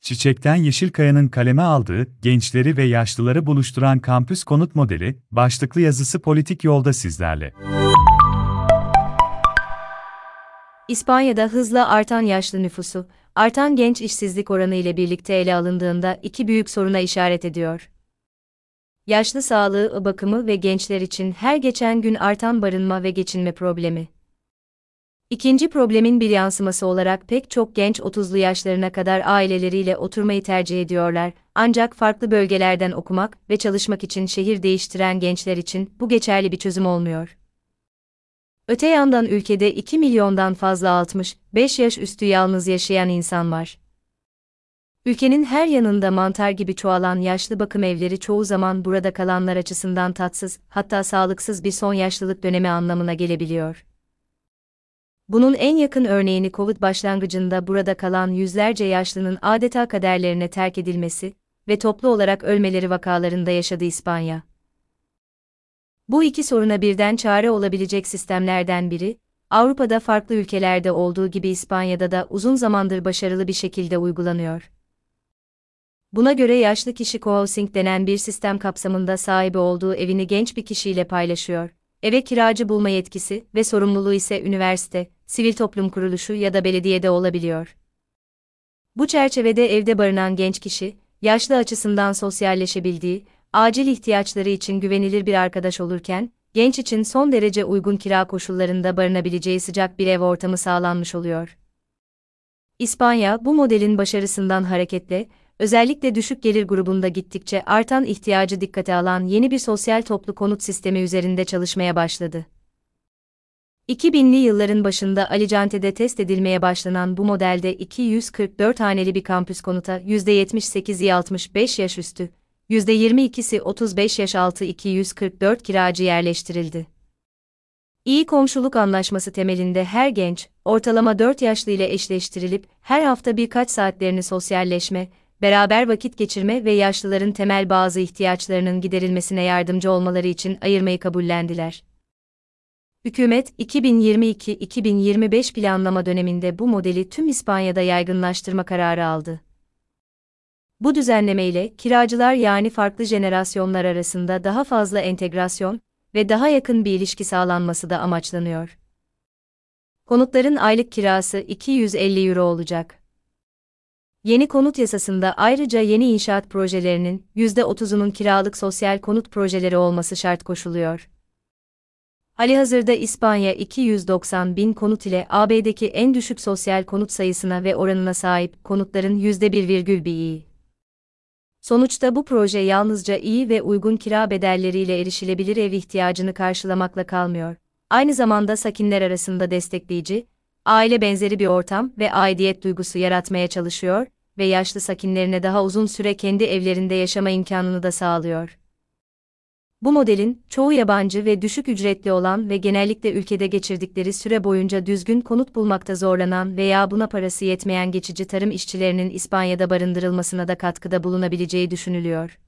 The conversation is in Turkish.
Çiçekten Yeşilkaya'nın kaleme aldığı, gençleri ve yaşlıları buluşturan kampüs konut modeli, başlıklı yazısı politik yolda sizlerle. İspanya'da hızla artan yaşlı nüfusu, artan genç işsizlik oranı ile birlikte ele alındığında iki büyük soruna işaret ediyor. Yaşlı sağlığı, bakımı ve gençler için her geçen gün artan barınma ve geçinme problemi. İkinci problemin bir yansıması olarak pek çok genç 30'lu yaşlarına kadar aileleriyle oturmayı tercih ediyorlar, ancak farklı bölgelerden okumak ve çalışmak için şehir değiştiren gençler için bu geçerli bir çözüm olmuyor. Öte yandan ülkede 2 milyondan fazla 65 yaş üstü yalnız yaşayan insan var. Ülkenin her yanında mantar gibi çoğalan yaşlı bakım evleri çoğu zaman burada kalanlar açısından tatsız, hatta sağlıksız bir son yaşlılık dönemi anlamına gelebiliyor. Bunun en yakın örneğini Covid başlangıcında burada kalan yüzlerce yaşlının adeta kaderlerine terk edilmesi ve toplu olarak ölmeleri vakalarında yaşadı İspanya. Bu iki soruna birden çare olabilecek sistemlerden biri, Avrupa'da farklı ülkelerde olduğu gibi İspanya'da da uzun zamandır başarılı bir şekilde uygulanıyor. Buna göre yaşlı kişi co-housing denen bir sistem kapsamında sahibi olduğu evini genç bir kişiyle paylaşıyor. Eve kiracı bulma yetkisi ve sorumluluğu ise üniversite, sivil toplum kuruluşu ya da belediyede olabiliyor. Bu çerçevede evde barınan genç kişi, yaşlı açısından sosyalleşebildiği, acil ihtiyaçları için güvenilir bir arkadaş olurken, genç için son derece uygun kira koşullarında barınabileceği sıcak bir ev ortamı sağlanmış oluyor. İspanya, bu modelin başarısından hareketle, özellikle düşük gelir grubunda gittikçe artan ihtiyacı dikkate alan yeni bir sosyal toplu konut sistemi üzerinde çalışmaya başladı. 2000'li yılların başında Alicante'de test edilmeye başlanan bu modelde 244 haneli bir kampüs konuta %78'i 65 yaş üstü, %22'si 35 yaş altı 244 kiracı yerleştirildi. İyi komşuluk anlaşması temelinde her genç, ortalama 4 yaşlı ile eşleştirilip her hafta birkaç saatlerini sosyalleşme, beraber vakit geçirme ve yaşlıların temel bazı ihtiyaçlarının giderilmesine yardımcı olmaları için ayırmayı kabullendiler. Hükümet, 2022-2025 planlama döneminde bu modeli tüm İspanya'da yaygınlaştırma kararı aldı. Bu düzenleme ile kiracılar yani farklı jenerasyonlar arasında daha fazla entegrasyon ve daha yakın bir ilişki sağlanması da amaçlanıyor. Konutların aylık kirası 250 euro olacak. Yeni konut yasasında ayrıca yeni inşaat projelerinin %30'unun kiralık sosyal konut projeleri olması şart koşuluyor. Halihazırda İspanya 290 bin konut ile AB'deki en düşük sosyal konut sayısına ve oranına sahip konutların %1,1'i. Sonuçta bu proje yalnızca iyi ve uygun kira bedelleriyle erişilebilir ev ihtiyacını karşılamakla kalmıyor. Aynı zamanda sakinler arasında destekleyici, aile benzeri bir ortam ve aidiyet duygusu yaratmaya çalışıyor ve yaşlı sakinlerine daha uzun süre kendi evlerinde yaşama imkanını da sağlıyor. Bu modelin, çoğu yabancı ve düşük ücretli olan ve genellikle ülkede geçirdikleri süre boyunca düzgün konut bulmakta zorlanan veya buna parası yetmeyen geçici tarım işçilerinin İspanya'da barındırılmasına da katkıda bulunabileceği düşünülüyor.